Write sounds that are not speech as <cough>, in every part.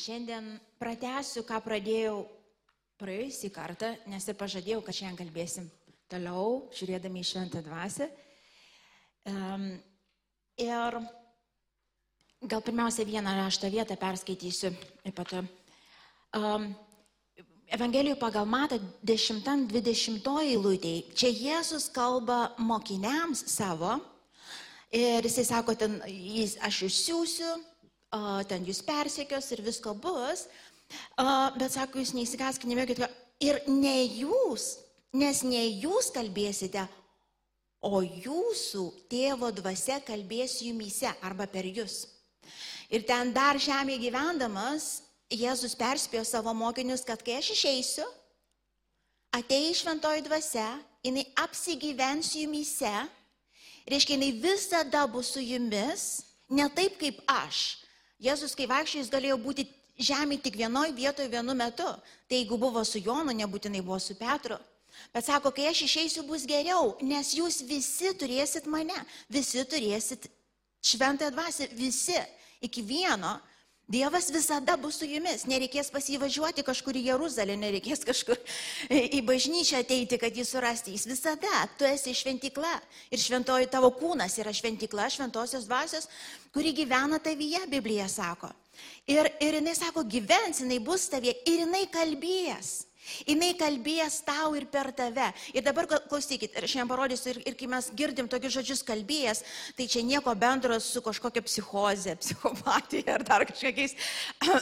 Aš šiandien pratęsiu, ką pradėjau praėjusį kartą, nes ir pažadėjau, kad šiandien kalbėsim toliau, žiūrėdami į šventą dvasę. Um, ir gal pirmiausia vieną rašto vietą perskaitysiu. Pato. Um, Evangelijų pagal matą 10-20 eilutėj. Čia Jėzus kalba mokiniams savo ir jisai sako, ten, jis, aš jūs siūsiu, ten jūs persiekios ir visko bus, bet sako, jūs neįsigaskite, nemėgite. Ir ne jūs, nes ne jūs kalbėsite, o jūsų tėvo dvasia kalbės jumyse arba per jūs. Ir ten dar žemėje gyvendamas, Jėzus perspėjo savo mokinius, kad kai aš išeisiu, ateis šventoji dvasia, jinai apsigyvens jumyse, reiškia, jinai visada bus su jumis, ne taip kaip aš, Jėzus, kai vaikščiai, jis galėjo būti žemėje tik vienoje vietoje vienu metu. Tai jeigu buvo su Jonu, nebūtinai buvo su Petru. Bet sako, kai aš išeisiu, bus geriau, nes jūs visi turėsit mane, visi turėsit šventąją dvasę, visi iki vieno Dievas visada bus su jumis. Nereikės pasivažiuoti kažkur į Jeruzalę, nereikės kažkur į bažnyčią ateiti, kad jį surasti. Jis visada, tu esi šventikla. Ir šventoji tavo kūnas yra šventikla, šventosios dvasios, kuri gyvena tavyje, Biblija sako. Ir, ir jinai sako, gyvens, jinai bus tavyje ir jinai kalbės. Jis kalbės tau ir per tave. Ir dabar klausykit, ir šiandien parodysiu, ir, ir kai mes girdim tokius žodžius kalbėjęs, tai čia nieko bendro su kažkokia psichoze, <laughs> psichopatija ar dar kažkokiais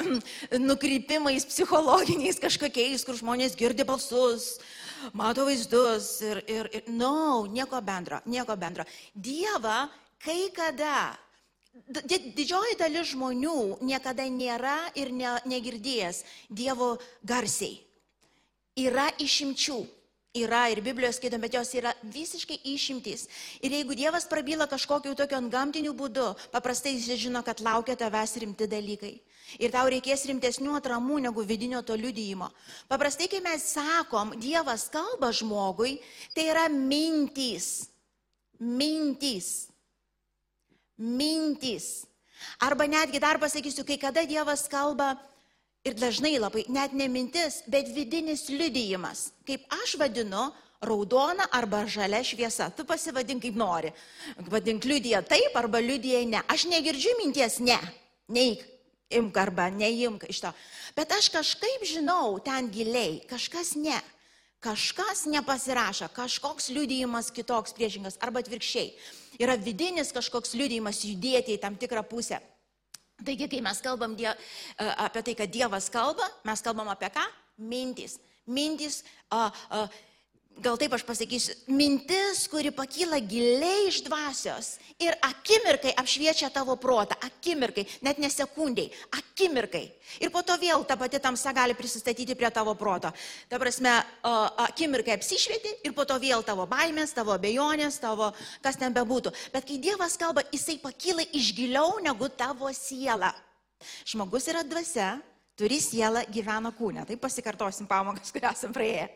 <clears throat> nukrypimais psichologiniais kažkokiais, kur žmonės girdi balsus, mato vaizdus ir, ir, ir no, nieko bendro, nieko bendro. Dieva kai kada Didžioji dalis žmonių niekada nėra ir ne, negirdėjęs Dievo garsiai. Yra išimčių. Yra ir Biblijos skaitom, bet jos yra visiškai išimtys. Ir jeigu Dievas prabyla kažkokiu tokiu antgamtiniu būdu, paprastai jis žino, kad laukia tavęs rimti dalykai. Ir tau reikės rimtesnių atramų negu vidinio to liudyjimo. Paprastai, kai mes sakom, Dievas kalba žmogui, tai yra mintys. Mintys. Mintys. Arba netgi dar pasakysiu, kai kada Dievas kalba Ir dažnai labai net ne mintis, bet vidinis liudijimas, kaip aš vadinu, raudona arba žalia šviesa. Tu pasivadink kaip nori. Vadink liudija taip arba liudija ne. Aš negirdžiu minties ne. Neik, imk arba neimk iš to. Bet aš kažkaip žinau ten giliai, kažkas ne. Kažkas nepasirašo, kažkoks liudijimas kitoks priešingas arba atvirkščiai. Yra vidinis kažkoks liudijimas judėti į tam tikrą pusę. Taigi, kai mes kalbam die, apie tai, kad Dievas kalba, mes kalbam apie ką? Mintys. Mintys, a, a, gal taip aš pasakysiu, mintis, kuri pakyla giliai iš dvasios ir akimirkai apšviečia tavo protą, akimirkai, net nesekundžiai, akimirkai. Ir po to vėl ta pati tamsa gali prisistatyti prie tavo proto. Ta prasme, akimirkai apsišvieti ir po to vėl tavo baimės, tavo abejonės, tavo kas ten bebūtų. Bet kai Dievas kalba, jisai pakyla iš giliau negu tavo siela. Žmogus yra dvasia, turi sielą, gyvena kūne. Tai pasikartosim pamokas, kurią esam praėję.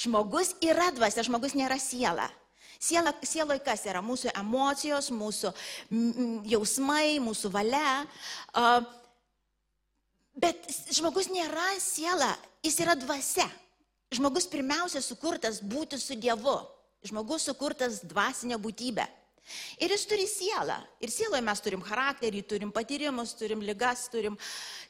Žmogus yra dvasia, žmogus nėra siela. Siela, sieloje kas yra? Mūsų emocijos, mūsų jausmai, mūsų valia. Bet žmogus nėra siela, jis yra dvasia. Žmogus pirmiausia sukurtas būti su Dievu. Žmogus sukurtas dvasinė būtybė. Ir jis turi sielą. Ir sieloje mes turim charakterį, turim patyrimus, turim lygas, turim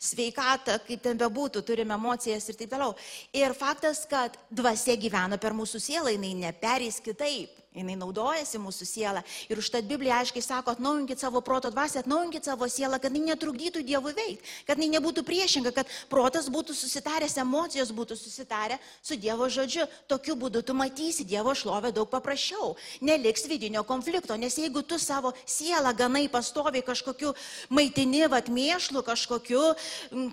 sveikatą, kaip ten bebūtų, turim emocijas ir taip toliau. Ir faktas, kad dvasia gyvena per mūsų sielą, jinai neperės kitaip jinai naudojasi mūsų sielą. Ir užtat Biblija aiškiai sako, atnaujinkit savo proto dvasę, atnaujinkit savo sielą, kad jinai netrukdytų Dievui veikti, kad jinai nebūtų priešinga, kad protas būtų susitaręs, emocijos būtų susitarę su Dievo žodžiu. Tokiu būdu tu matysi Dievo šlovę daug paprasčiau. Neliks vidinio konflikto, nes jeigu tu savo sielą ganai pastovi kažkokiu maitini, atmėšlu kažkokiu,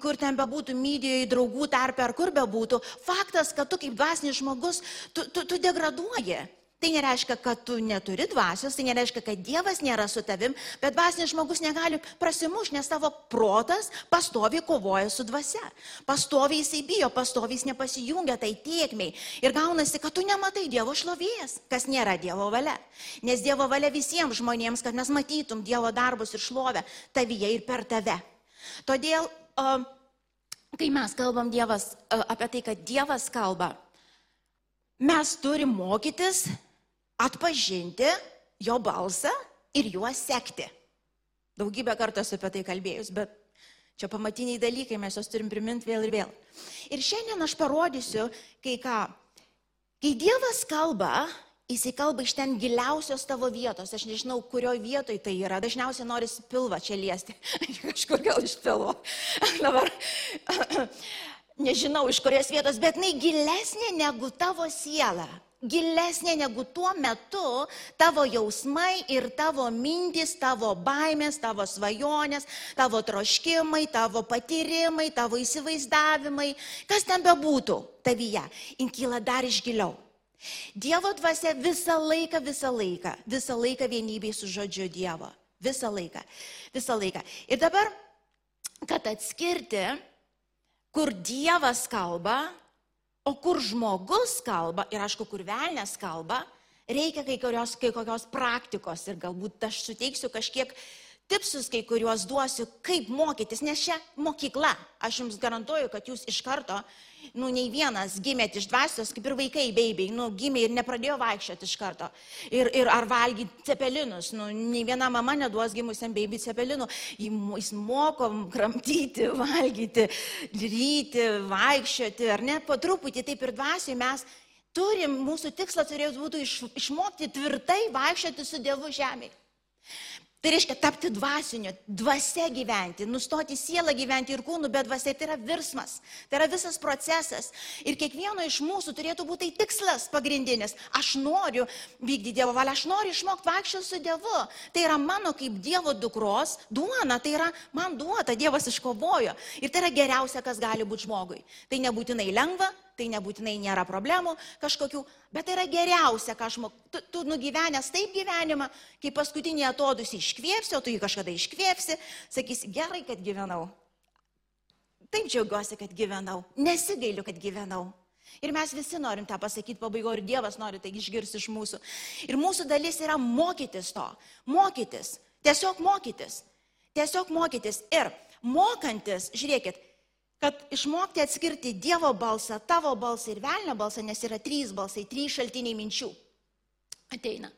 kur ten bebūtų mydijoje, draugų tarpe ar kur bebūtų, faktas, kad tu kaip dvasinis žmogus, tu, tu, tu degraduoji. Tai nereiškia, kad tu neturi dvasios, tai nereiškia, kad Dievas nėra su tavim, bet dvasinis žmogus negali prasimušti, nes tavo protas pastoviai kovoja su dvasia. Pastoviai jisai bijo, pastoviai jis nepasijungia tai tiekmiai. Ir gaunasi, kad tu nematai Dievo šlovės, kas nėra Dievo valia. Nes Dievo valia visiems žmonėms, kad mes matytum Dievo darbus ir šlovę tavyje ir per tave. Todėl kai mes kalbam Dievas, apie tai, kad Dievas kalba, mes turim mokytis atpažinti jo balsą ir juo sekti. Daugybę kartų esu apie tai kalbėjus, bet čia pamatiniai dalykai, mes juos turim priminti vėl ir vėl. Ir šiandien aš parodysiu kai ką. Kai Dievas kalba, jisai kalba iš ten giliausios tavo vietos. Aš nežinau, kurioje vietoje tai yra. Dažniausiai norisi pilvą čia liesti. <laughs> Kažkur gal iš pilvo. Dabar <clears throat> nežinau iš kurios vietos, bet jinai gilesnė negu tavo siela. Gilesnė negu tuo metu tavo jausmai ir tavo mintis, tavo baimės, tavo svajonės, tavo troškimai, tavo patyrimai, tavo įsivaizdavimai, kas ten bebūtų tavyje, inkyla dar iš giliau. Dievo dvasia visą laiką, visą laiką, visą laiką vienybėj su žodžiu Dievo. Visą laiką. Visą laiką. Ir dabar, kad atskirti, kur Dievas kalba, o kur žmogus kalba, ir aišku, kur velnės kalba, reikia kai, kurios, kai kokios praktikos ir galbūt aš suteiksiu kažkiek tipsus, kai kuriuos duosiu, kaip mokytis, nes čia mokykla. Aš jums garantuoju, kad jūs iš karto nu, nei vienas gimėt iš dvasios, kaip ir vaikai, beibiai, nu, gimė ir nepradėjo vaikščioti iš karto. Ir, ir ar valgyti cepelinus, nu, nei viena mama neduos gimusiam beibiai cepelinų. Jis moko kramtyti, <laughs> valgyti, ryti, vaikščioti, ar ne, po truputį taip ir dvasiai mes turim, mūsų tikslas turėtų būti iš, išmokti tvirtai vaikščioti su Dievu žemėje. Tai reiškia tapti dvasiniu, dvasia gyventi, nustoti sielą gyventi ir kūnų, bet dvasia tai yra virsmas, tai yra visas procesas. Ir kiekvieno iš mūsų turėtų būti tai tikslas pagrindinis. Aš noriu vykdyti Dievo valią, aš noriu išmokti vaikščioti su Dievu. Tai yra mano kaip Dievo dukros duona, tai yra man duota, Dievas iškovojo. Ir tai yra geriausia, kas gali būti žmogui. Tai nebūtinai lengva, tai nebūtinai nėra problemų kažkokių, bet tai yra geriausia, ką moku. Tu, tu nugyvenęs taip gyvenimą, kai paskutinį atodus iškvėpsi, o tu jį kažkada iškvėpsi, sakysi, gerai, kad gyvenau. Taip džiaugiuosi, kad gyvenau, nesigailiu, kad gyvenau. Ir mes visi norim tą pasakyti pabaigo ir Dievas nori tai išgirsti iš mūsų. Ir mūsų dalis yra mokytis to, mokytis, tiesiog mokytis, tiesiog mokytis. Ir mokantis, žiūrėkit, kad išmokti atskirti Dievo balsą, tavo balsą ir velnio balsą, nes yra trys balsai, trys šaltiniai minčių. Ateina.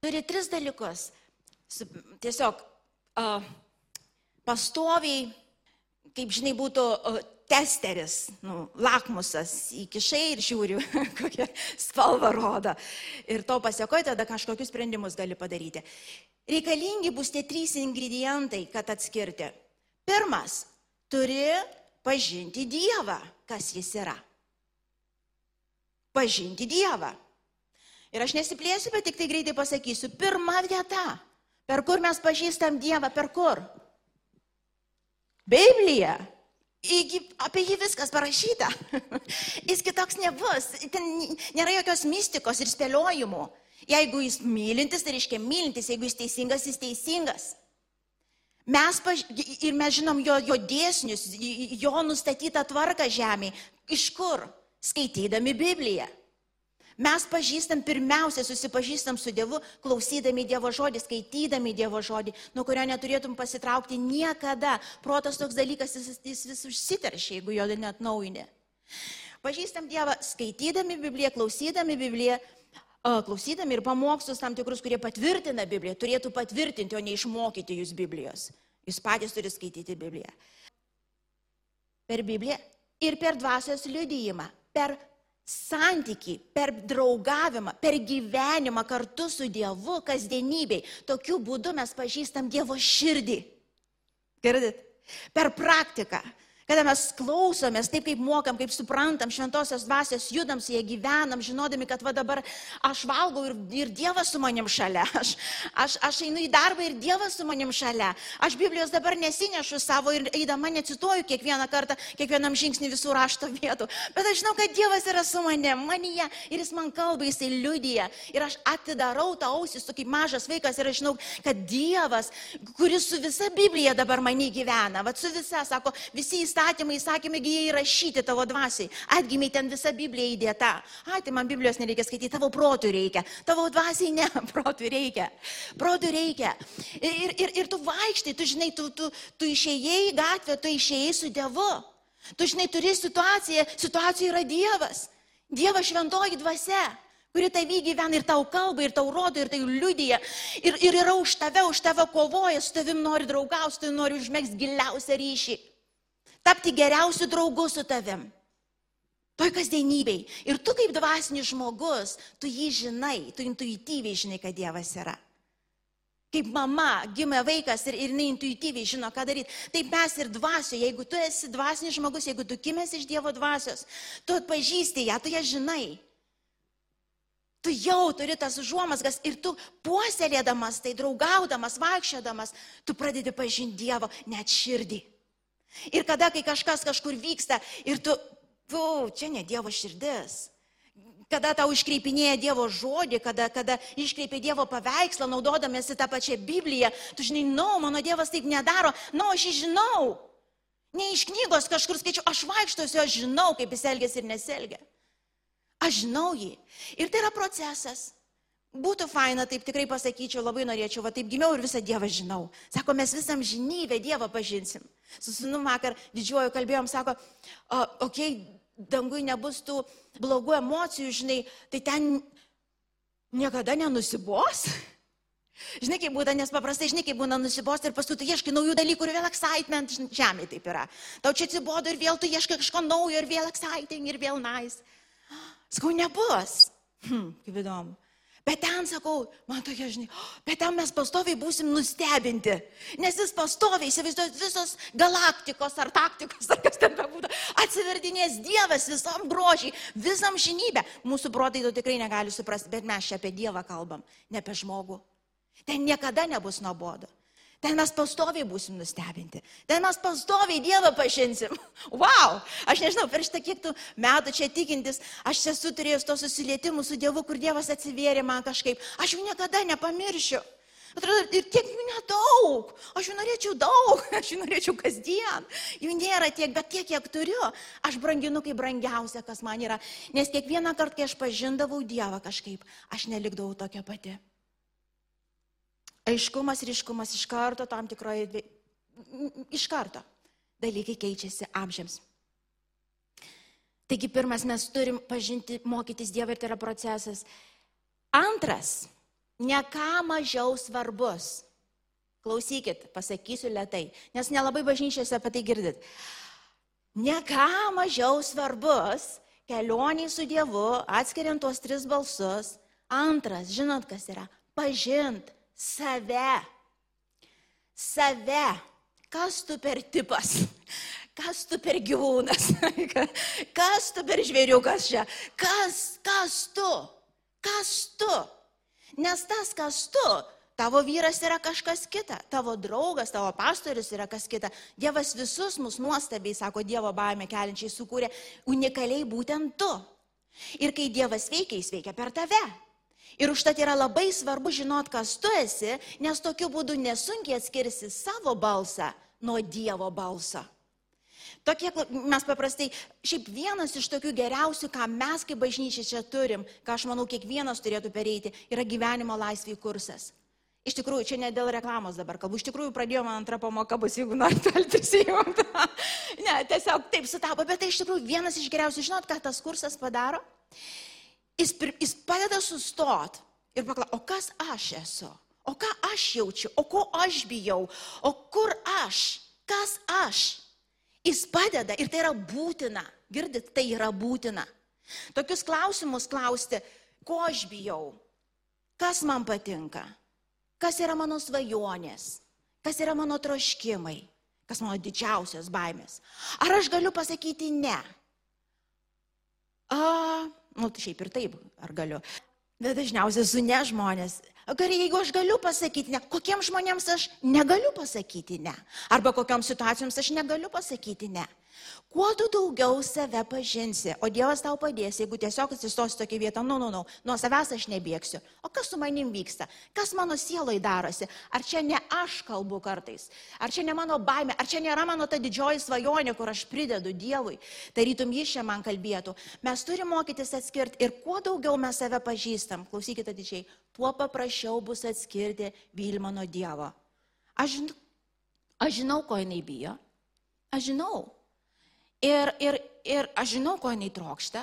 Turi tris dalykus. Tiesiog uh, pastoviai, kaip žinai, būtų uh, testeris, nu, lakmusas, įkišai ir žiūri, <laughs> kokią spalvą rodo. Ir to pasiekoji, tada kažkokius sprendimus gali padaryti. Reikalingi bus tie trys ingredientai, kad atskirti. Pirmas turi pažinti Dievą, kas jis yra. Pažinti Dievą. Ir aš nesiplėsiu, bet tik tai greitai pasakysiu. Pirma vieta, per kur mes pažįstam Dievą, per kur? Biblija. Įgy, apie jį viskas parašyta. <laughs> Jis kitoks nebus. Ten nėra jokios mystikos ir spėliojimų. Jeigu jis mylintis, tai reiškia mylintis. Jeigu jis teisingas, jis teisingas. Mes paž... ir mes žinom jo, jo dėsnius, jo nustatytą tvarką žemėje. Iš kur? Skaitydami Bibliją. Mes pažįstam, pirmiausia, susipažįstam su Dievu, klausydami Dievo žodį, skaitydami Dievo žodį, nuo kurio neturėtum pasitraukti niekada. Protas toks dalykas, jis, jis vis užsiteršia, jeigu jo net naujinė. Pažįstam Dievą, skaitydami Bibliją, klausydami Bibliją, klausydami ir pamokslus tam tikrus, kurie patvirtina Bibliją, turėtų patvirtinti, o ne išmokyti jūs Biblijos. Jūs patys turite skaityti Bibliją. Per Bibliją ir per dvasios liudyjimą, per santyki, per draugavimą, per gyvenimą kartu su Dievu kasdienybei. Tokiu būdu mes pažįstam Dievo širdį. Girdit? Per praktiką. Kada mes klausomės, taip kaip mokam, kaip suprantam, šventosios dvasios judam jie gyvenam, žinodami, kad va dabar aš valgau ir, ir Dievas su manim šalia. Aš, aš, aš einu į darbą ir Dievas su manim šalia. Aš Biblijos dabar nesinešu savo ir eidama necituoju kiekvieną kartą, kiekvienam žingsnį visų rašto vietų. Bet aš žinau, kad Dievas yra su manim, manyje ir jis man kalba, jisai liudyja. Ir aš atidarau tą ausį, su kaip mažas vaikas ir aš žinau, kad Dievas, kuris su visa Biblija dabar mane gyvena, va su visa, sako, visi įstatymai įstatymai, įsakymai jie įrašyti tavo dvasiai. Atgimiai ten visa Biblija įdėta. Ai, tai man Biblijos nereikia skaityti, tavo protų reikia. Tavo dvasiai ne, <laughs> protų reikia. Protų reikia. Ir, ir, ir tu vaikštai, tu žinai, tu, tu, tu išėjai į gatvę, tu išėjai su Dievu. Tu žinai, turi situaciją, situacija yra Dievas. Dievas šventoji dvasia, kuri tavy gyvena ir tau kalba, ir tau rodo, ir tai liudyja. Ir, ir yra už tave, už tave kovoja, su tavim nori draugauti, tu nori užmėgsti giliausią ryšį. Tapti geriausiu draugu su tavim. Toj kasdienybei. Ir tu kaip dvasinis žmogus, tu jį žinai, tu intuityviai žinai, kad Dievas yra kaip mama gimė vaikas ir, ir jinai intuityviai žino, ką daryti. Taip mes ir dvasioje, jeigu tu esi dvasinis žmogus, jeigu tu kimės iš Dievo dvasios, tu atpažįsti ją, tu ją žinai. Tu jau turi tas užuomasgas ir tu puoselėdamas, tai draugaudamas, vaikščiodamas, tu pradedi pažinti Dievo net širdį. Ir kada, kai kažkas kažkur vyksta ir tu, tu, čia ne Dievo širdis, kada tau iškreipinėja Dievo žodį, kada, kada iškreipia Dievo paveikslą, naudodamėsi tą pačią Bibliją, tu žinai, na, no, mano Dievas taip nedaro, na, no, aš jį žinau. Ne iš knygos kažkur skaičiu, aš vaikštosiu, aš žinau, kaip jis elgesi ir nesielgia. Aš žinau jį. Ir tai yra procesas. Būtų faina, taip tikrai pasakyčiau, labai norėčiau, va taip gimiau ir visą Dievą žinau. Sako, mes visam žinybę Dievą pažinsim. Su sunu vakar didžiuoju kalbėjom, sako, okei, okay, dangui nebus tų blogų emocijų, žinai, tai ten niekada nenusibos. <laughs> Žinai, kaip būna, nes paprastai, žinai, kaip būna nusibos ir paskui tu ieškai naujų dalykų ir vėl excitement, žemė taip yra. Tau čia atsibodo ir vėl tu ieškai kažko naujo ir vėl exciting ir vėl nice. <gasps> Sakau, nebus. Hm, kaip įdomu. Bet ten, sakau, man tokia, žinai, bet ten mes pastoviai būsim nustebinti. Nes jis pastoviai, įsivaizduojat, visos galaktikos ar taktikos, ar kas ten bebūtų, atsiverdinės Dievas visam grožiai, visam žinybę. Mūsų protai to tikrai negali suprasti, bet mes čia apie Dievą kalbam, ne apie žmogų. Ten niekada nebus nuobodu. Ten mes pastoviai būsim nustebinti. Ten mes pastoviai Dievą pažinsim. <laughs> Wow! Aš nežinau, per šitą kiek tų metų čia tikintis, aš esu turėjęs to susilietimų su Dievu, kur Dievas atsivėrė man kažkaip. Aš jų niekada nepamiršiu. Atrodo, ir tiek jų nedaug. Aš jų norėčiau daug, <laughs> aš jų norėčiau kasdien. Jų nėra tiek, bet tiek, kiek turiu, aš branginu kaip brangiausia, kas man yra. Nes kiekvieną kartą, kai aš pažindavau Dievą kažkaip, aš nelikdavau tokia pati aiškumas, ryškumas iš karto tam tikroje, iš karto dalykai keičiasi amžiams. Taigi pirmas, mes turim pažinti, mokytis Dievą ir tai yra procesas. Antras, ne ką mažiau svarbus. Klausykit, pasakysiu lietai, nes nelabai bažnyčiose apie tai girdit. Ne ką mažiau svarbus kelioniai su Dievu, atskiriant tuos tris balsus. Antras, žinot kas yra? Pažint, save. Save. Kas tu per tipas? Kas tu per gyvūnas? <laughs> Kas tu per žvėriukas čia? Kas, kas tu? Kas tu? Nes tas, kas tu, tavo vyras yra kažkas kita, tavo draugas, tavo pastorius yra kas kita. Dievas visus mus nuostabiai, sako Dievo baimė keliančiai, sukūrė unikaliai būtent tu. Ir kai Dievas veikia, jis veikia per tave. Ir užtat yra labai svarbu žinot, kas tu esi, nes tokiu būdu nesunkiai atskirsi savo balsą nuo Dievo balso. Tokie, mes paprastai, šiaip vienas iš tokių geriausių, ką mes kaip bažnyčia čia turim, ką aš manau kiekvienas turėtų pereiti, yra gyvenimo laisvė kursas. Iš tikrųjų, čia ne dėl reklamos dabar kalbu, iš tikrųjų pradėjo man antrą pamoką, bus jeigu norite prisijungti. <laughs> ne, tiesiog taip sutapo, bet tai iš tikrųjų vienas iš geriausių, žinot, ką tas kursas padaro? Jis, jis padeda sustot ir paklausyti, o kas aš esu, o ką aš jaučiu, o ko aš bijau, o kur aš, kas aš. Jis padeda ir tai yra būtina. Girdit, tai yra būtina. Tokius klausimus klausti, ko aš bijau, kas man patinka, kas yra mano svajonės, kas yra mano troškimai, kas mano didžiausias baimės. Ar aš galiu pasakyti ne? A, nu, tai šiaip ir taip, ar galiu. Bet dažniausiai su ne žmonės. Gerai, jeigu aš galiu pasakyti ne, kokiems žmonėms aš negaliu pasakyti ne. Arba kokioms situacijoms aš negaliu pasakyti ne. Kuo tu daugiau save pažinsi, o Dievas tau padės, jeigu tiesiog atsistosi tokia vieta, nu, nu, nu, nuo savęs aš nebėgsiu. O kas su manim vyksta? Kas mano sielai darosi? Ar čia ne aš kalbu kartais? Ar čia ne mano baime? Ar čia nėra mano ta didžioji svajonė, kur aš pridedu Dievui? Tarytum jis čia man kalbėtų. Mes turime mokytis atskirti ir kuo daugiau mes save pažįstam, klausykite didžiai, tuo paprasčiau bus atskirti Vilmą nuo Dievo. Aš, aš žinau, ko jinai bijo. Aš žinau. Ir, ir, ir aš žinau, ko jinai trokšta.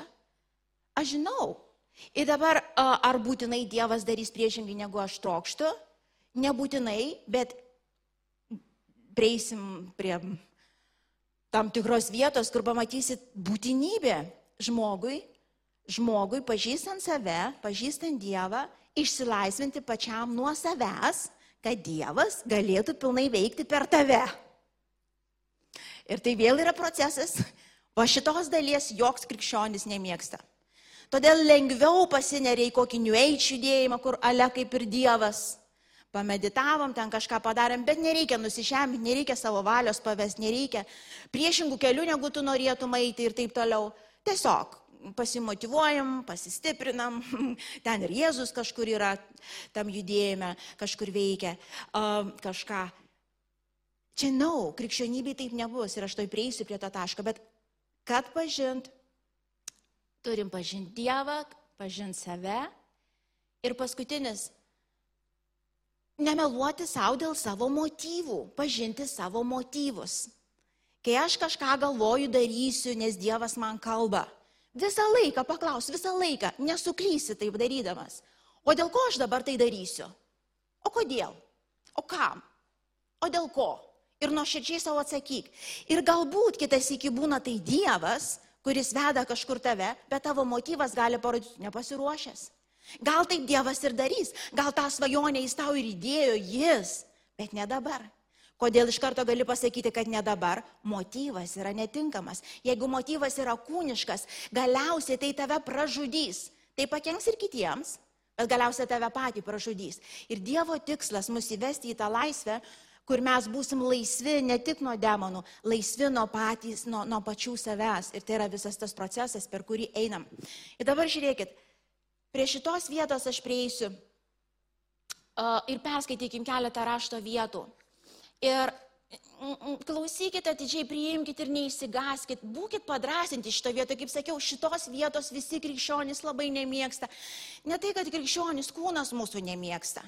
Aš žinau. Ir dabar, ar būtinai Dievas darys priešingai, negu aš trokštu? Nebūtinai, bet prieisim prie tam tikros vietos, kur pamatysit būtinybę žmogui, žmogui pažįstant save, pažįstant Dievą, išsilaisvinti pačiam nuo savęs, kad Dievas galėtų pilnai veikti per tave. Ir tai vėl yra procesas, o šitos dalies joks krikščionis nemėgsta. Todėl lengviau pasineria į kokį New Age judėjimą, kur ale kaip ir Dievas. Pameditavom, ten kažką padarėm, bet nereikia nusižeminti, nereikia savo valios pavesti, nereikia priešingų kelių, negu tu norėtum eiti ir taip toliau. Tiesiog pasimotivuojam, pasistiprinam, <laughs> ten ir Jėzus kažkur yra tam judėjime, kažkur veikia kažką. Čia nau, no, krikščionybė taip nebus ir aš to prieisiu prie to taško, bet kad pažint Turim pažinti Dievą, pažinti save. Ir paskutinis, nemeluoti savo dėl savo motyvų, pažinti savo motyvus. Kai aš kažką galvoju darysiu, nes Dievas man kalba, visą laiką paklaus, visą laiką, nesuklysi taip darydamas. O dėl ko aš dabar tai darysiu? O kodėl? O kam? O dėl ko? Ir nuoširdžiai savo atsakyk. Ir galbūt kitas iki būna tai Dievas, kuris veda kažkur tave, bet tavo motyvas gali parodyti nepasiruošęs. Gal taip Dievas ir darys, gal tą svajonę jis tau ir įdėjo jis, bet ne dabar. Kodėl iš karto gali pasakyti, kad ne dabar? Motyvas yra netinkamas. Jeigu motyvas yra kūniškas, galiausiai tai tave pražudys. Tai pakenks ir kitiems, bet galiausiai tave patį pražudys. Ir Dievo tikslas mus įvesti į tą laisvę, kur mes būsim laisvi ne tik nuo demonų, laisvi nuo patys, nuo, nuo pačių savęs. Ir tai yra visas tas procesas, per kurį einam. Ir dabar žiūrėkit, prie šitos vietos aš prieisiu uh, ir perskaitykim keletą rašto vietų. Ir klausykite atidžiai, priimkite ir neįsigaskit, būkite padrasinti šito vietoje, kaip sakiau, šitos vietos visi krikščionys labai nemėgsta. Ne tai, kad krikščionys kūnas mūsų nemėgsta.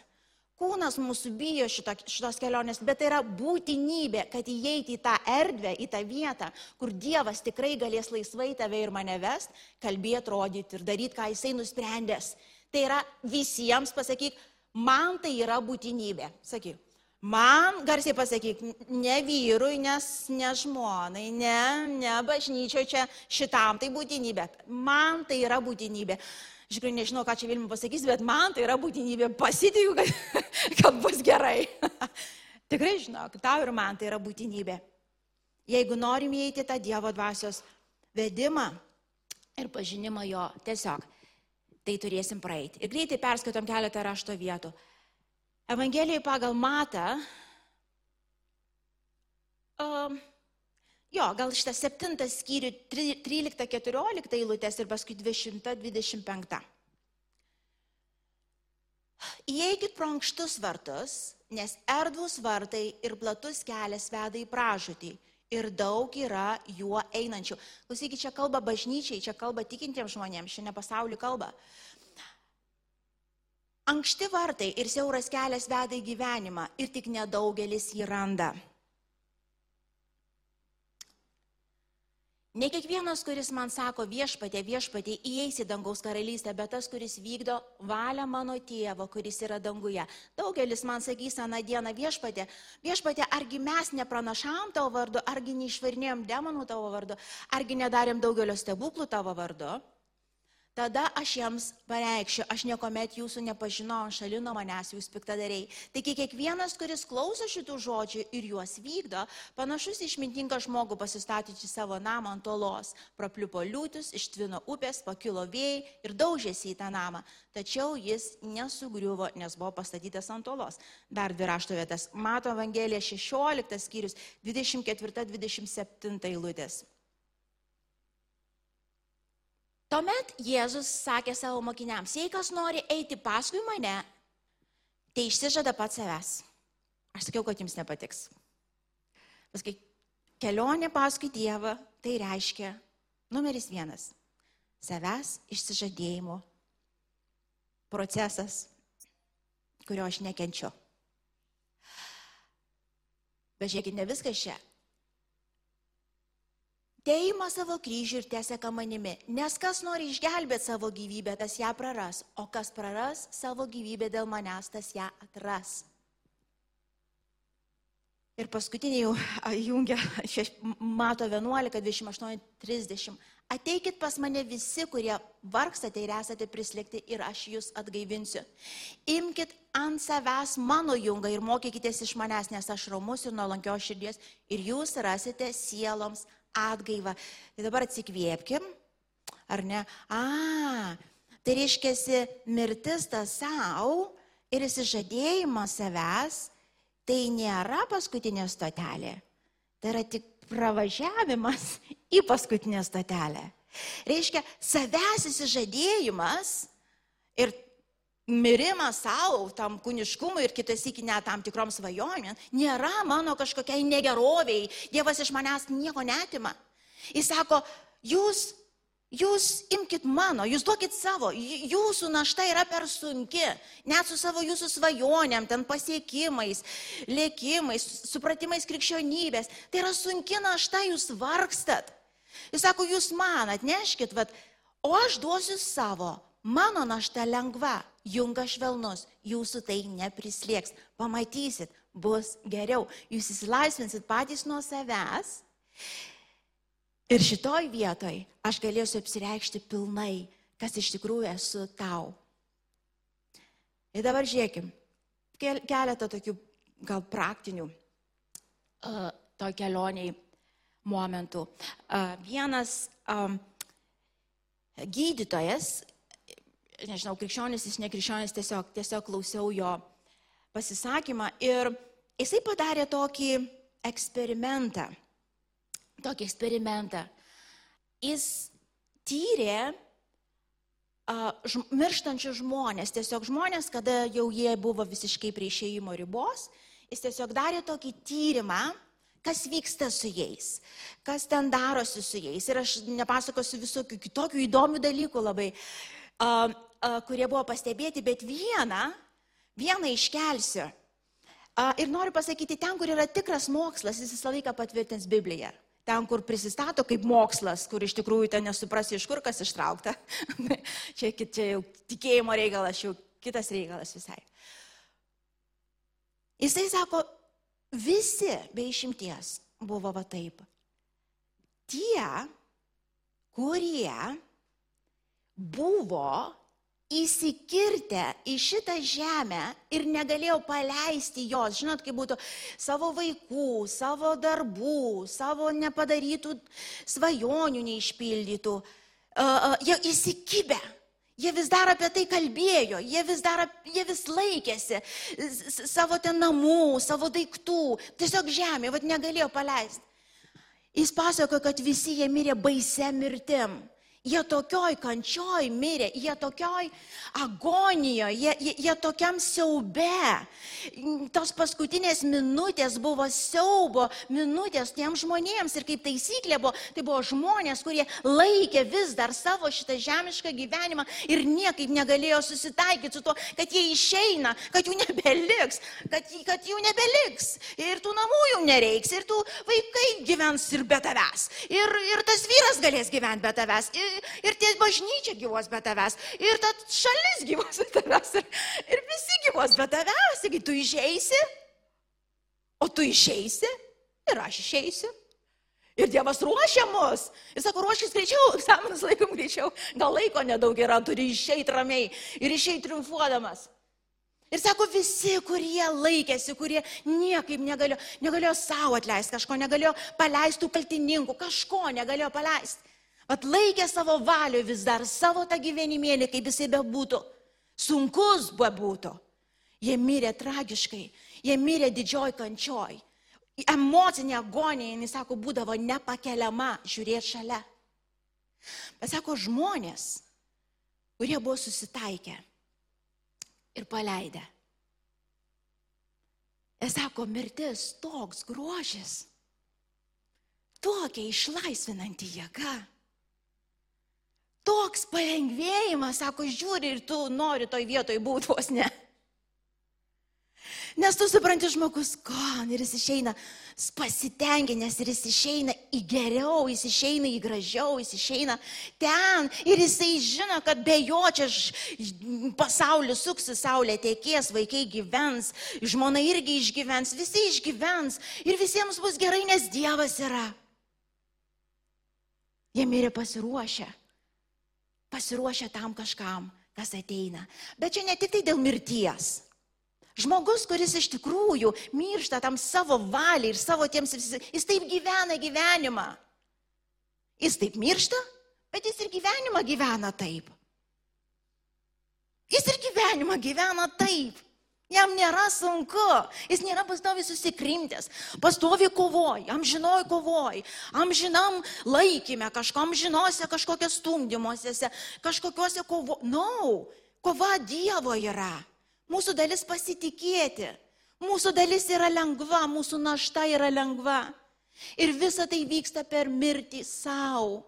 Kūnas mūsų bijo šito, šitos kelionės, bet tai yra būtinybė, kad įeiti į tą erdvę, į tą vietą, kur Dievas tikrai galės laisvai tave ir mane vest, kalbėti, rodyti ir daryti, ką jisai nusprendęs. Tai yra visiems pasakyk, man tai yra būtinybė. Sakyk, man garsiai pasakyk, ne vyrui, nes ne žmonai, ne, ne bažnyčio čia šitam tai būtinybė. Man tai yra būtinybė. Iš tikrųjų nežinau, ką čia Vilma pasakys, bet man tai yra būtinybė, pasitikiu, kad, <laughs> kad bus gerai. <laughs> Tikrai žinok, tau ir man tai yra būtinybė. Jeigu norim įeiti tą Dievo dvasios vedimą ir pažinimą jo, tiesiog tai turėsim praeiti. Ir greitai perskaitom keletą rašto vietų. Evangelijai pagal Matą. Um, Jo, gal šitą septintą skyrių 13-14 eilutės ir paskui 20-25. Įeikit pro ankštus vartus, nes erdvus vartai ir platus kelias veda į pražutį ir daug yra juo einančių. Klausykit, čia kalba bažnyčiai, čia kalba tikintiems žmonėms, šiandien pasauliu kalba. Ankšti vartai ir siauras kelias veda į gyvenimą ir tik nedaugelis jį randa. Ne kiekvienas, kuris man sako viešpatė, viešpatė, įeis į dangaus karalystę, bet tas, kuris vykdo valią mano tėvo, kuris yra danguje. Daugelis man sakys aną dieną viešpatė, viešpatė, argi mes nepranašam tavo vardu, argi neišvarnėjom demonų tavo vardu, argi nedarėm daugelio stebuklų tavo vardu. Tada aš jiems pareikščiau, aš niekuomet jūsų nepažinau, šalino manęs jūs piktadariai. Taigi kiekvienas, kuris klauso šitų žodžių ir juos vykdo, panašus išmintingą žmogų pasistatyti savo namą ant olos. Prapliupo liūtis, ištvino upės, pakilo vėjai ir daužėsi į tą namą. Tačiau jis nesugriuvo, nes buvo pastatytas ant olos. Dar dvi rašto vietas. Mato Evangelija 16 skyrius 24-27 eilutės. Tuomet Jėzus sakė savo mokiniams, jei kas nori eiti paskui mane, tai išsižada pats savęs. Aš sakiau, kad jums nepatiks. Paskui, kelionė paskui Dievą tai reiškia numeris vienas - savęs išsižadėjimo procesas, kurio aš nekenčiu. Bet žiūrėkit, ne viskas čia. Teima savo kryžių ir tieseka manimi, nes kas nori išgelbėti savo gyvybę, tas ją praras, o kas praras savo gyvybę dėl manęs, tas ją atras. Ir paskutinė jau jungia, mato 11, 28, 30. Ateikit pas mane visi, kurie vargstate ir esate prislėgti ir aš jūs atgaivinsiu. Imkit ant savęs mano jungą ir mokykitės iš manęs, nes aš romus ir nuolankios širdies ir jūs rasite sieloms atgaivą. Tai dabar atsikvėpkim, ar ne? A, tai reiškia, mirtis tas savo ir įsižadėjimas savęs tai nėra paskutinė stotelė. Tai yra tik pravažiavimas į paskutinę stotelę. Reiškia, savęs įsižadėjimas ir mirimas savo, tam kūniškumui ir kitas iki net tam tikrom svajonėm, nėra mano kažkokiai negeroviai. Dievas iš manęs nieko netima. Jis sako, jūs Jūs imkite mano, jūs duokit savo, jūsų našta yra per sunki, net su savo jūsų svajonėm, ten pasiekimais, lėkimais, supratimais krikščionybės. Tai yra sunki našta, jūs vargstat. Jis sako, jūs man atneškit, vat, o aš duosiu savo, mano našta lengva, junga švelnus, jūsų tai neprislėgs, pamatysit, bus geriau, jūs įsilaisvinsit patys nuo savęs Ir šitoj vietoj aš galėsiu apsireikšti pilnai, kas iš tikrųjų esu tau. Ir dabar žiūrėkim, keletą tokių gal praktinių uh, to kelioniai momentų. Uh, vienas um, gydytojas, nežinau, krikščionis, jis nekrikščionis, tiesiog, tiesiog klausiau jo pasisakymą ir jisai padarė tokį eksperimentą tokį eksperimentą. Jis tyrė uh, mirštančius žmonės, tiesiog žmonės, kada jau jie buvo visiškai prie išėjimo ribos, jis tiesiog darė tokį tyrimą, kas vyksta su jais, kas ten darosi su jais. Ir aš nepasakosiu visokių kitokių įdomių dalykų labai, uh, kurie buvo pastebėti, bet vieną, vieną iškelsiu. Ir noriu pasakyti, ten, kur yra tikras mokslas, jis visą laiką patvirtins Bibliją ten, kur prisistato kaip mokslas, kur iš tikrųjų ten nesuprasi, iš kur kas ištraukta. <laughs> čia, čia jau tikėjimo reikalas, jau kitas reikalas visai. Jisai sako, visi be išimties buvo va taip. Tie, kurie buvo įsikirtę į šitą žemę ir negalėjau paleisti jos, žinot, kaip būtų savo vaikų, savo darbų, savo nepadarytų svajonių neišpildytų, uh, jie įsikibę. Jie vis dar apie tai kalbėjo, jie vis dar, jie vis laikėsi savo ten namų, savo daiktų, tiesiog žemė, vad negalėjo paleisti. Jis pasako, kad visi jie mirė baise mirtim. Jie tokioj kančioj mirė, jie tokioj agonijoje, jie, jie, jie tokiam siaube. Tos paskutinės minutės buvo siaubo minutės tiem žmonėms ir kaip taisyklė buvo, tai buvo žmonės, kurie laikė vis dar savo šitą žemišką gyvenimą ir niekaip negalėjo susitaikyti su to, kad jie išeina, kad jų nebeliks, kad, kad jų nebeliks. Ir tų namų jų nereiks, ir tų vaikai gyvens ir be tavęs. Ir, ir tas vyras galės gyventi be tavęs. Ir, ir tie bažnyčia gyvos be tavęs, ir ta šalis gyvos be tavęs, ir, ir visi gyvos be tavęs, taigi tu išeisi, o tu išeisi ir aš išeisiu. Ir Dievas ruošia mus. Jis sako, ruoškis greičiau, <laughs> egzaminas laikom greičiau. Gal laiko nedaug yra, turi išeiti ramiai ir išeiti triumfuodamas. Ir sako, visi, kurie laikėsi, kurie niekaip negalėjo, negalėjo savo atleisti kažko, negalėjo paleisti tų kaltininkų, kažko negalėjo paleisti. Atlaikė savo valių vis dar savo tą gyvenimėlį, kaip jisai bebūtų. Sunkus bebūtų. Jie mirė tragiškai, jie mirė didžioj kančioj. Emocinė agonija, jis sako, būdavo nepakeliama žiūrėti šalia. Bet sako, žmonės, kurie buvo susitaikę ir paleidę. Jis sako, mirtis toks grožis, tokia išlaisvinanti jėga toks palengvėjimas, sako, žiūri ir tu nori toj vietoj būti vos ne. Nes tu supranti žmogus, kon, ir jis išeina pasitenkinęs, ir jis išeina į geriau, jis išeina į gražiau, jis išeina ten, ir jisai žino, kad be jo čia pasaulis suksi, saulė tiekės, vaikai gyvens, žmona irgi išgyvens, visi išgyvens, ir visiems bus gerai, nes Dievas yra. Jie mirė pasiruošę, pasiruošę tam kažkam, kas ateina. Bet čia ne tik tai dėl mirties. Žmogus, kuris iš tikrųjų miršta tam savo valiai ir savo tiems, jis taip gyvena gyvenimą. Jis taip miršta, bet jis ir gyvenimą gyvena taip. Jis ir gyvenimą gyvena taip. Jam nėra sunku, jis nėra pastovi susikrimtęs, pastovi kovoj, amžinoj kovoj, amžinam laikime, kažkam žinose, kažkokie stumdymuose, kažkokiuose kovo. No, kova Dievo yra. Mūsų dalis pasitikėti. Mūsų dalis yra lengva, mūsų našta yra lengva. Ir visa tai vyksta per mirtį savo.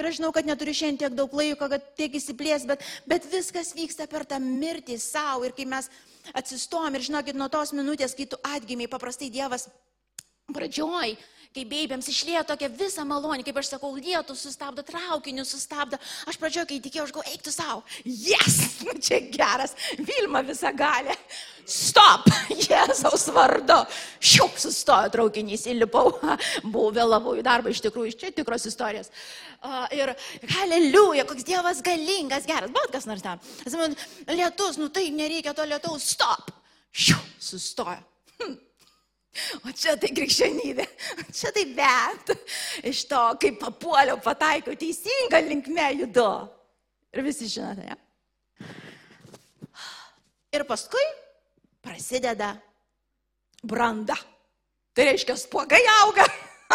Ir aš žinau, kad neturiu šiandien tiek daug laiko, kad tiek įsiplės, bet, bet viskas vyksta per tą mirtį savo. Ir kai mes atsistom ir žinokit, nuo tos minutės, kai tu atgimiai, paprastai Dievas pradžioj kai beibėms išlėjo tokia visa malonė, kaip aš sakau, lietų sustabdo, traukinių sustabdo. Aš pradžioje, kai tikėjau, aš galvoju, eik tu savo. Nu <laughs> čia geras, Vilma visą galę. Stop, <laughs> Jėzaus vardu. Šiuk sustojo traukinys, įlipau, <laughs> buvau vėlavau į darbą, iš tikrųjų, čia tikros istorijos. Uh, ir haleliuja, koks Dievas galingas, geras, bet kas nors ten. Lietus, nu tai nereikia to lietaus, stop. Šiuk, sustojo. Hm. O čia tai krikščionybė. Čia tai bet. Iš to, kaip papuoliau, pataikiau teisingą linkmę judu. Ir visi žinote, ne? Ir paskui prasideda branda. Tai reiškia, spuogai auga,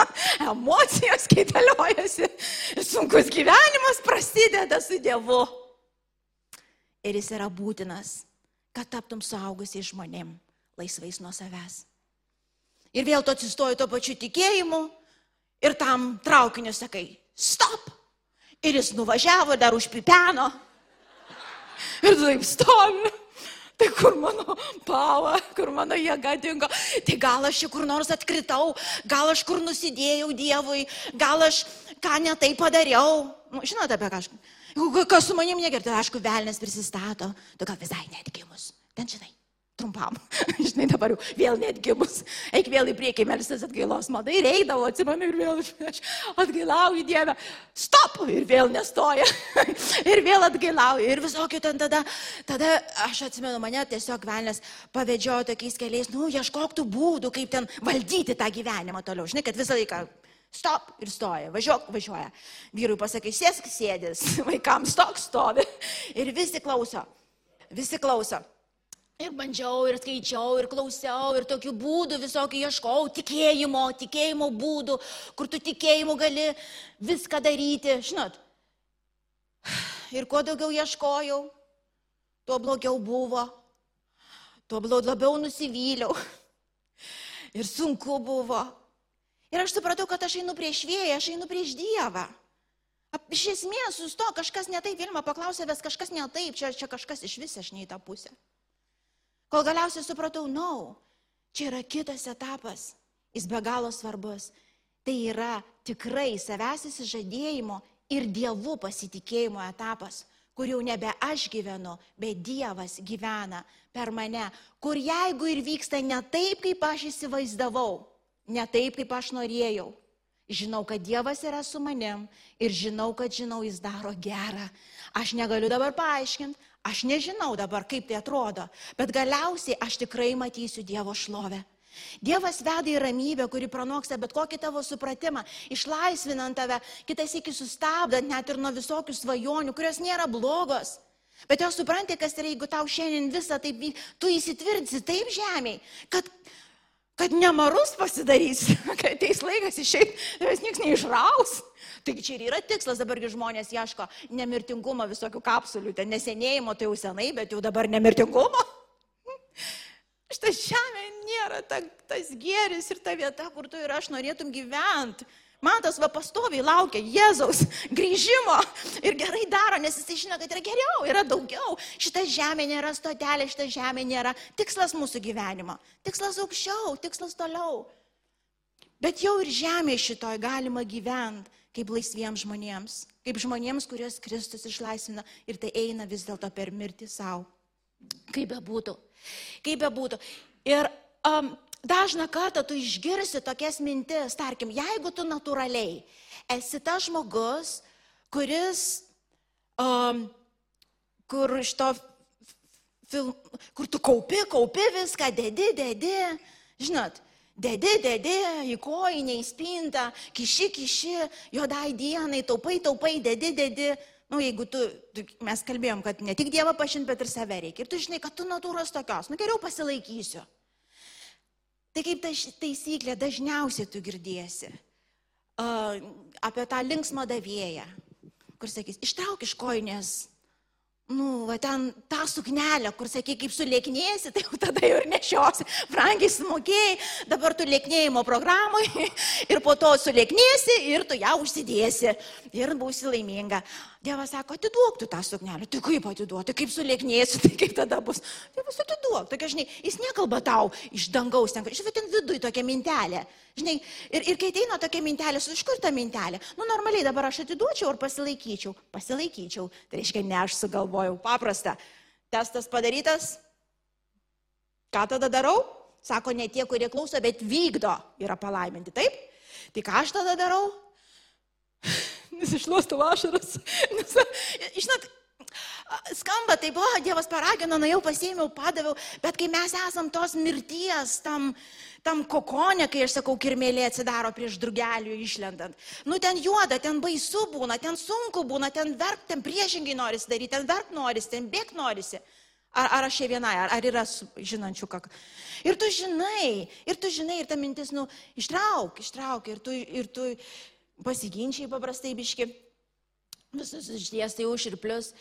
<laughs> emocijos keitaliojasi, sunkus gyvenimas prasideda su Dievu. Ir jis yra būtinas, kad taptum suaugusiai žmonėm, laisvais nuo savęs. Ir vėl tu atsistoji tuo pačiu tikėjimu ir tam traukiniu sakai, stop. Ir jis nuvažiavo, dar užpipeno. Ir tu taip stovi. Tai kur mano pava, kur mano jėga dingo, tai gal aš čia kur nors atkritau, gal aš kur nusidėjau Dievui, gal aš ką netai padariau. Nu, žinote apie kažką. Kas su manim negerai, tai aišku, velnės prisistato, tu gal visai netgimus. Ten žinai, trumpam. <laughs> Žinai, dabar jau vėl netgi bus. Eik vėl į priekį, melsis atgailos malda. Ir eidavo, atsimenu, ir vėl aš atgailauju Dievę. Stop! Ir vėl nestoja. <laughs> ir vėl atgailauju. Ir visokių ten tada, tada aš atsimenu, mane tiesiog velnės pavedžiojo tokiais keliais, nu, ieškok tų būdų, kaip ten valdyti tą gyvenimą toliau. Žinai, kad visą laiką Stop ir stoja, važiuok, važiuoja. Vyrui pasakai, sėsk sėdės, <laughs> vaikams stok stovi. Ir visi klauso, visi klauso. Ir bandžiau, ir skaičiau, ir klausiau, ir tokių būdų visokių ieškau, tikėjimo, tikėjimo būdų, kur tu tikėjimu gali viską daryti, žinot. Ir kuo daugiau ieškojau, tuo blogiau buvo, tuo labiau nusivyliau. Ir sunku buvo. Ir aš supratau, kad aš einu prieš vėją, aš einu prieš Dievą. Iš esmės, susto, kažkas ne taip, Vilma paklausė, vis kažkas ne taip, čia, čia kažkas iš vis aš ne į tą pusę. Kol galiausiai supratau, na, no, čia yra kitas etapas, jis be galo svarbus. Tai yra tikrai savęs įsižadėjimo ir dievų pasitikėjimo etapas, kur jau nebe aš gyvenu, bet Dievas gyvena per mane, kur jeigu ir vyksta ne taip, kaip aš įsivaizdavau, ne taip, kaip aš norėjau, žinau, kad Dievas yra su manim ir žinau, kad žinau, jis daro gerą. Aš negaliu dabar paaiškinti, Aš nežinau dabar, kaip tai atrodo, bet galiausiai aš tikrai matysiu Dievo šlovę. Dievas veda į ramybę, kuri pranoksta bet kokį tavo supratimą, išlaisvinant tave, kitais iki sustabdant net ir nuo visokių svajonių, kurios nėra blogos. Bet jau supranti, kas yra, jeigu tau šiandien visą taip, tu įsitvirtinsi taip žemiai, kad, kad nemarus pasidarys, <laughs> kad ateis laikas išeiti, tavęs niekas neišraus. Taigi čia ir yra tikslas, dabargi žmonės ieško nemirtingumo visokių kapsulių, ten nesenėjimo tai jau senai, bet jau dabar nemirtingumo. <laughs> Šitą žemę nėra ta, tas gėris ir ta vieta, kur tu ir aš norėtum gyventi. Man tas va pastoviai laukia Jėzaus grįžimo ir gerai daro, nes jis žino, kad yra geriau, yra daugiau. Šita žemė nėra stotelė, šita žemė nėra tikslas mūsų gyvenimo. Tikslas aukščiau, tikslas toliau. Bet jau ir žemė šitoj galima gyventi kaip laisviems žmonėms, kaip žmonėms, kuriuos Kristus išlaisvina ir tai eina vis dėlto per mirtį savo. Kaip bebūtų. Kaip bebūtų. Ir um, dažną kartą tu išgirsi tokias mintis, tarkim, jeigu tu natūraliai esi tas žmogus, kuris, um, kur iš to, film, kur tu kaupi, kaupi viską, dedi, dedi, žinot, dedi, dedi, į koinę, į spintą, kiši, kiši, juodai dienai, taupai, taupai, dedi, dedi. Na, nu, jeigu tu, tu, mes kalbėjom, kad ne tik Dievą pažinti, bet ir save reikia. Ir tu žinai, kad tu natūros tokios, nu geriau pasilaikysiu. Tai kaip ta taisyklė dažniausiai tu girdėsi uh, apie tą linksmą davėją, kur sakys, ištrauk iš koinės nu, va ten tą suknelę, kur sakė, kaip sulėknėsi, tai jau tada jau ir nešiosi, brangiai sumokėjai, dabar tu lėknėjimo programai <laughs> ir po to sulėknėsi ir tu ją užsidėsi ir būsi laiminga. Dievas sako, atiduok tu tą suknelę, tai kaip atiduoti, kaip sulėknėsi, <laughs> tai kaip tada bus. Dievas atiduok, tokia, žinai, jis nekalba tau iš dangaus, ten, žinai, ten viduje tokia mintelė. Žinai, ir, ir kai ateina tokia mintelė, iš kur ta mintelė? Nu, normaliai dabar aš atiduočiau ar pasilaikyčiau? Pasilaikyčiau. Tai reiškia, ne aš sugalvojau, paprasta. Testas padarytas. Ką tada darau? Sako, ne tie, kurie klauso, bet vykdo yra palaiminti. Taip? Tai ką aš tada darau? <laughs> Nusišluostu <laughs> ašaras. Žinot, skamba taip, o Dievas paragino, na jau pasėmiau, padaviau, bet kai mes esam tos mirties, tam, tam kokonė, kai aš sakau, kirmėlė atsidaro prieš drugelių išlendant. Nu ten juoda, ten baisu būna, ten sunku būna, ten verk, ten priešingai norisi daryti, ten verk norisi, ten bėg norisi. Ar, ar aš čia vienai, ar, ar yra žinančių ką. Ir tu žinai, ir tu žinai, ir ta mintis, nu, ištrauk, ištrauk, ir tu, ir tu pasiginčiai paprastai biški, visus išties tai už ir plus.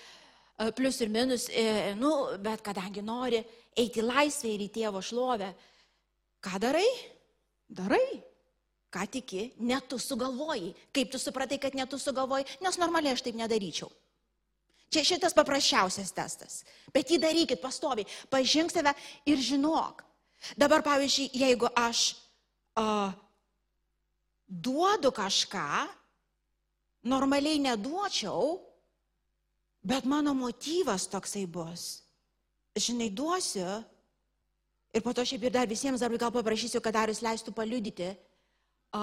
Uh, plius ir minus, e, nu, bet kadangi nori eiti laisvę ir į tėvo šlovę, ką darai? Darai. Ką tiki, net tu sugalvoji. Kaip tu supratai, kad net tu sugalvoji, nes normaliai aš taip nedaryčiau. Čia šitas paprasčiausias testas. Bet jį darykit pastoviai. Pažink save ir žinok. Dabar, pavyzdžiui, jeigu aš uh, duodu kažką, normaliai neduočiau, Bet mano motyvas toksai bus. Žinai, duosiu. Ir po to šiaip ir dar visiems dar gal paprašysiu, kad Darius leistų paliudyti, o,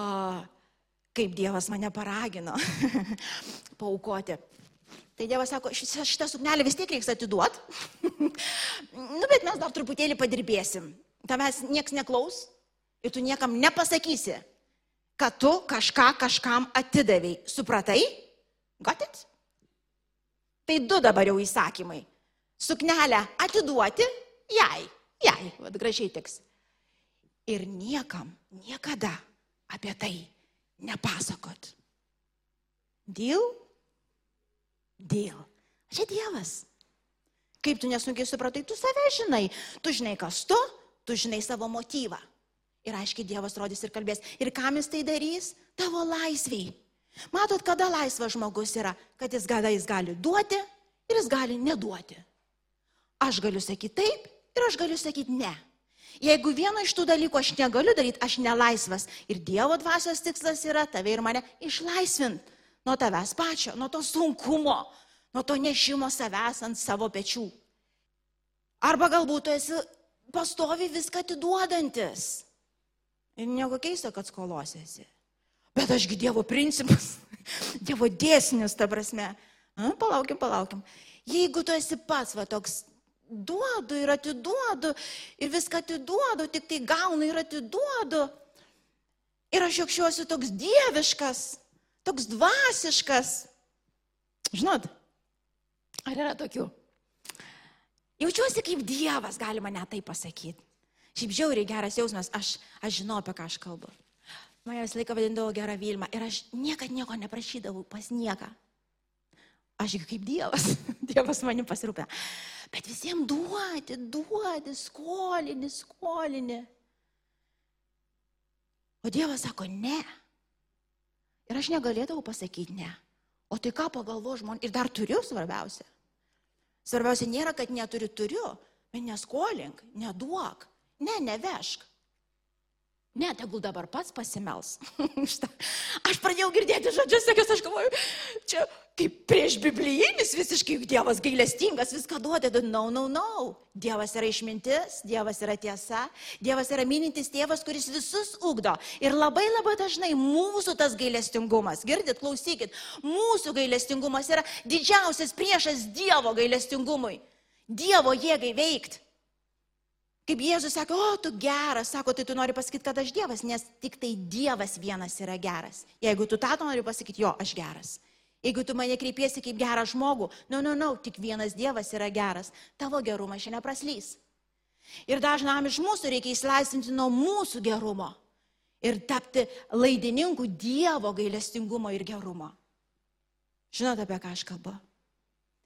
kaip Dievas mane paragino <laughs> paukoti. Tai Dievas sako, šitą suknelę vis tiek reiks atiduot. <laughs> nu, bet mes dar truputėlį padirbėsim. Tavęs nieks neklaus ir tu niekam nepasakysi, kad tu kažką kažkam atidavėjai. Supratai? Got it? Tai du dabar jau įsakymai. Suknelę atiduoti jai, jai, vad gražiai tiks. Ir niekam, niekada apie tai nepasakot. Dėl? Dėl. Čia Dievas. Kaip tu nesunkiai supratai, tu save žinai. Tu žinai, kas tu, tu žinai savo motyvą. Ir aiškiai Dievas rodys ir kalbės. Ir kam jis tai darys? Tavo laisviai. Matot, kada laisvas žmogus yra, kad jis gali, jis gali duoti ir jis gali neduoti. Aš galiu sakyti taip ir aš galiu sakyti ne. Jeigu vieno iš tų dalykų aš negaliu daryti, aš nelaisvas. Ir Dievo dvasios tikslas yra tave ir mane išlaisvinti nuo tavęs pačio, nuo to sunkumo, nuo to nešimo savęs ant savo pečių. Arba galbūt tu esi pastovi viską atiduodantis. Ir nieko keista, kad skolosiesi. Bet ašgi Dievo principas, <laughs> Dievo dėsnis, ta prasme. A, palaukim, palaukim. Jeigu tu esi pats va toks, duodu ir atiduodu, ir viską atiduodu, tik tai gaunu ir atiduodu. Ir aš jaučiuosi toks dieviškas, toks dvasiškas. Žinot, ar yra tokių? Jaučiuosi kaip Dievas, galima net tai pasakyti. Šiaip žiauriai geras jausmas, aš, aš žinau, apie ką aš kalbu. Mane visą laiką vadindavo gerą Vilmą ir aš niekada nieko neprašydavau pas nieką. Aš kaip Dievas, <laughs> Dievas manim pasirūpina. Bet visiems duoti, duoti, skolini, skolini. O Dievas sako, ne. aš negalėdavau pasakyti ne. O tai ką pagalvo žmonės? Ir dar turiu svarbiausia. Svarbiausia nėra, kad neturiu, turiu, bet neskolink, neduok, ne, nevešk. Ne, tegul dabar pats pasimels. <laughs> aš pradėjau girdėti žodžius, sakiau, aš galvoju, čia kaip prieš biblijinis visiškai Dievas gailestingas, viską duodė, no, no, no. Dievas yra išmintis, Dievas yra tiesa, Dievas yra minintis tėvas, kuris visus ugdo. Ir labai labai dažnai mūsų tas gailestingumas, girdit, klausykit, mūsų gailestingumas yra didžiausias priešas Dievo gailestingumui, Dievo jėgai veikti. Kaip Jėzus sako, o tu geras, sako, tai tu nori pasakyti, kad aš Dievas, nes tik tai Dievas vienas yra geras. Jeigu tu tą nori pasakyti, jo, aš geras. Jeigu tu mane kreipiesi kaip gerą žmogų, no, no, no, tik vienas Dievas yra geras, tavo gerumas šiandien praslys. Ir dažnam iš mūsų reikia įsilaisvinti nuo mūsų gerumo ir tapti laidininku Dievo gailestingumo ir gerumo. Žinote, apie ką aš kalbu?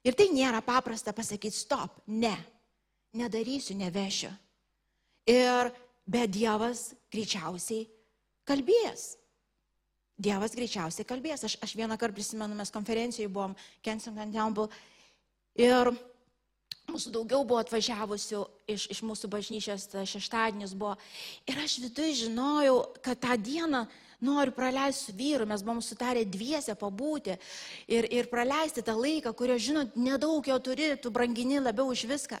Ir tai nėra paprasta pasakyti stop, ne, nedarysiu, nevešiu. Ir bet Dievas greičiausiai kalbės. Dievas greičiausiai kalbės. Aš, aš vieną kartą prisimenu, mes konferencijoje buvom Kensington Temple ir mūsų daugiau buvo atvažiavusių iš, iš mūsų bažnyčios, šeštadienis buvo. Ir aš viduje žinojau, kad tą dieną noriu praleisti su vyru, mes buvom sutarę dviese pabūti ir, ir praleisti tą laiką, kurio, žinot, nedaug jo turi, tu brangini labiau už viską.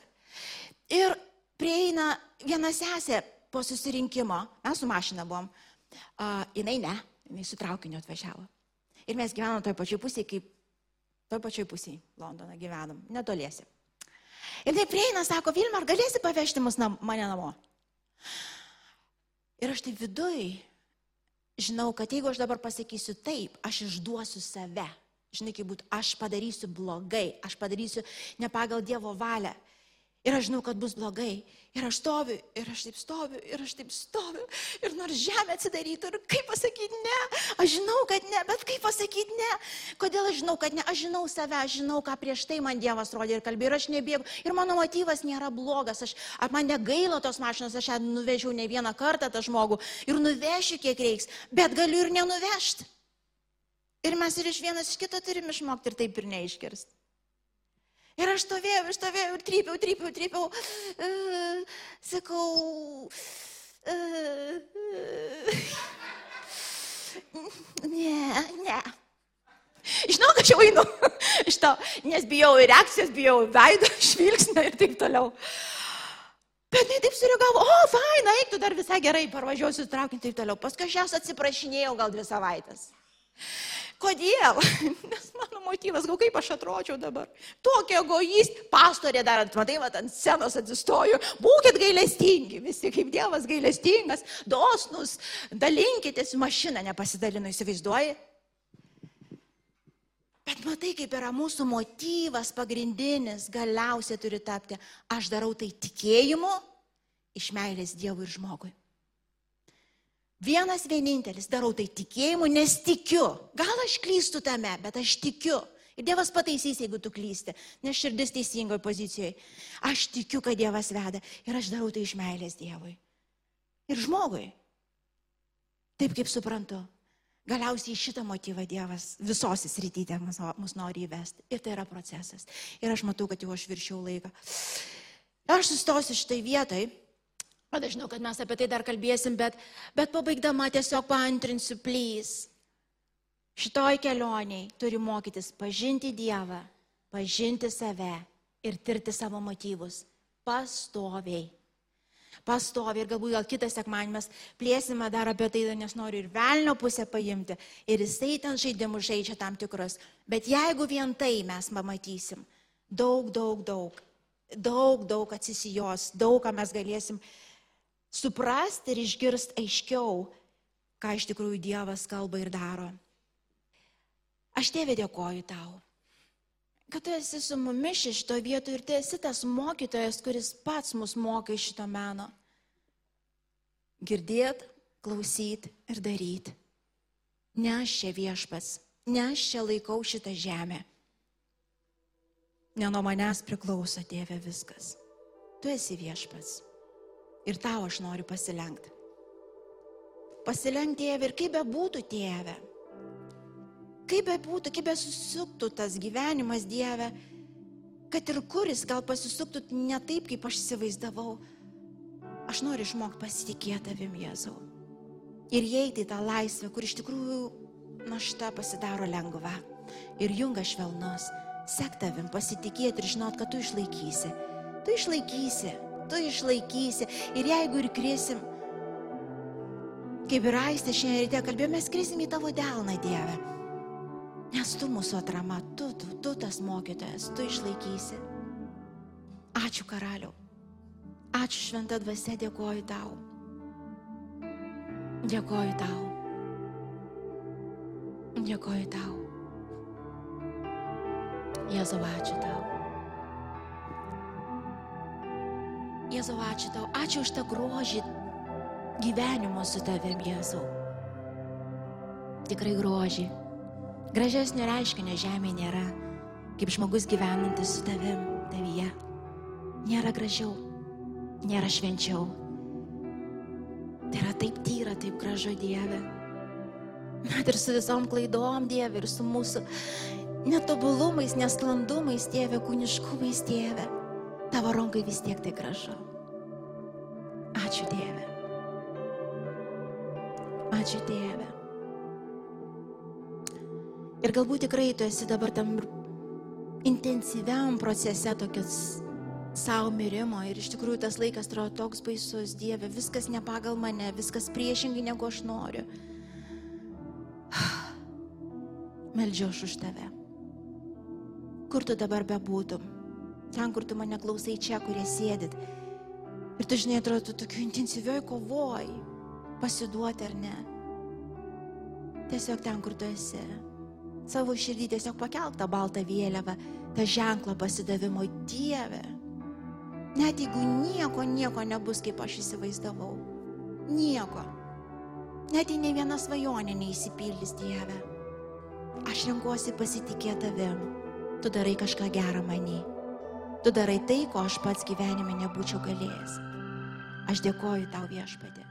Ir prieina viena sesė po susirinkimo, mes su mašina buvom, uh, jinai ne, jinai su traukiniu atvažiavo. Ir mes gyvenom toj pačioj pusėje, kaip toj pačioj pusėje Londoną gyvenom, netoliesi. Ir tai prieina, sako, Vilma, ar galėsi pavežti mus nam, mane namo? Ir aš tai viduj žinau, kad jeigu aš dabar pasakysiu taip, aš išduosiu save. Žinai, kaip būt, aš padarysiu blogai, aš padarysiu ne pagal Dievo valią. Ir aš žinau, kad bus blogai. Ir aš stoviu, ir aš taip stoviu, ir aš taip stoviu. Ir nors žemė atsidarytų, ir kaip pasakyti ne, aš žinau, kad ne, bet kaip pasakyti ne. Kodėl aš žinau, kad ne, aš žinau save, aš žinau, ką prieš tai man Dievas rodė ir kalbėjo, ir aš nebėgu. Ir mano motyvas nėra blogas, aš, man negaila tos mašinos, aš ją nuvežiau ne vieną kartą tą žmogų ir nuvešiu, kiek reiks, bet galiu ir nenuvežti. Ir mes ir iš vienas iš kito turim išmokti ir taip ir neiškirsti. Ir aš stovėjau, aš stovėjau ir trypiau, trypiau, trypiau. Uh, sakau. Uh, ne, ne. Žinau, kad jau einu iš to, nes bijau ir reakcijos, bijau veido, žvilgsnio ir taip toliau. Bet jinai taip sureagavo, o, faina, eik tu dar visai gerai, parvažiuosiu traukinti taip toliau. Paskui aš jas atsiprašinėjau gal dvi savaitės. Kodėl? <laughs> Nes mano motyvas, gal kaip aš atročiau dabar. Tokia egoist, pastorė dar, matai, mat, ant scenos atsistoju. Būkit gailestingi, visi kaip Dievas gailestingas, dosnus, dalinkitės mašiną, nepasidalinu, įsivaizduoji. Bet matai, kaip yra mūsų motyvas pagrindinis, galiausiai turi tapti, aš darau tai tikėjimu iš meilės Dievui ir žmogui. Vienas vienintelis, darau tai tikėjimu, nes tikiu. Gal aš klystu tame, bet aš tikiu. Ir Dievas pataisys, jeigu tu klysti, nes širdis teisingoje pozicijoje. Aš tikiu, kad Dievas veda ir aš darau tai iš meilės Dievui. Ir žmogui. Taip kaip suprantu. Galiausiai šitą motyvą Dievas visos įsritytė mus, mus nori įvesti. Ir tai yra procesas. Ir aš matau, kad jau aš viršiau laiką. Aš sustosiu šitai vietai. Bet aš žinau, kad mes apie tai dar kalbėsim, bet, bet pabaigdama tiesiog paantrinsiu, plys. Šitoj kelioniai turi mokytis pažinti Dievą, pažinti save ir tirti savo motyvus. Pastoviai. Pastoviai ir galbūt gal kitą sekmanį mes plėsime dar apie tai, nes noriu ir velnio pusę paimti. Ir jisai ten žaidimus žaidžia tam tikrus. Bet jeigu vien tai mes pamatysim, daug, daug, daug, daug, daug atsisijos, daug ką mes galėsim suprasti ir išgirsti aiškiau, ką iš tikrųjų Dievas kalba ir daro. Aš tėvė dėkoju tau, kad tu esi su mumis šito vietoje ir tu esi tas mokytojas, kuris pats mus moka iš šito meno. Girdėt, klausyt ir daryt. Ne aš čia viešpats, ne aš čia laikau šitą žemę. Ne nuo manęs priklauso, tėvė, viskas. Tu esi viešpats. Ir tau aš noriu pasilenkti. Pasilenkti tėvę ir kaip bebūtų tėvę. Kaip be būtų, kaip be susuktų tas gyvenimas Dieve, kad ir kuris gal pasisuktų ne taip, kaip aš įsivaizdavau, aš noriu išmokti pasitikėti tavim, Jėzau. Ir įeiti į tą laisvę, kur iš tikrųjų našta pasidaro lengva ir jungas švelnus. Sek tavim, pasitikėti ir žinot, kad tu išlaikysi. Tu išlaikysi, tu išlaikysi. Ir jeigu ir krisim, kaip ir aistė šiandien ryte kalbėjome, mes krisim į tavo delną, Dieve. Nes tu mūsų atrama, tu, tu, tu tas mokytojas, tu išlaikysi. Ačiū karaliau. Ačiū šventą dvasę, dėkoju tau. Dėkoju tau. Dėkoju tau. Jėzau, ačiū tau. Jėzau, ačiū tau. Ačiū už tą grožį gyvenimo su tavim, Jėzau. Tikrai grožį. Gražesnio reiškinio žemėje nėra, kaip žmogus gyvenantis su tavim, tavyje. Nėra gražiau, nėra švenčiau. Tai yra taip tyra, taip gražu Dieve. Net ir su visom klaidom Dieve ir su mūsų netobulumais, nesklandumais, Dieve, kūniškumais, Dieve. Tavo rankai vis tiek tai gražu. Ačiū Dieve. Ačiū Dieve. Ir galbūt tikrai tu esi dabar tam intensyviam procese tokius savo mirimo ir iš tikrųjų tas laikas atrodo toks baisus, Dieve, viskas ne pagal mane, viskas priešingai negu aš noriu. <sighs> Meldžiu aš už tave. Kur tu dabar bebūtum? Ten, kur tu mane klausai čia, kurie sėdit. Ir tu žinai, atrodo, tu tokiu intensyvioj kovoj. Pasiduoti ar ne. Tiesiog ten, kur tu esi. Savo širdį tiesiog pakelk tą baltą vėliavą, tą ženklą pasidavimo Dievę. Net jeigu nieko, nieko nebus, kaip aš įsivaizdavau. Nieko. Net jei ne viena svajonė neįsipildys Dieve. Aš renkuosi pasitikėti tavim. Tu darai kažką gerą manį. Tu darai tai, ko aš pats gyvenime nebūčiau galėjęs. Aš dėkoju tau viešpatė.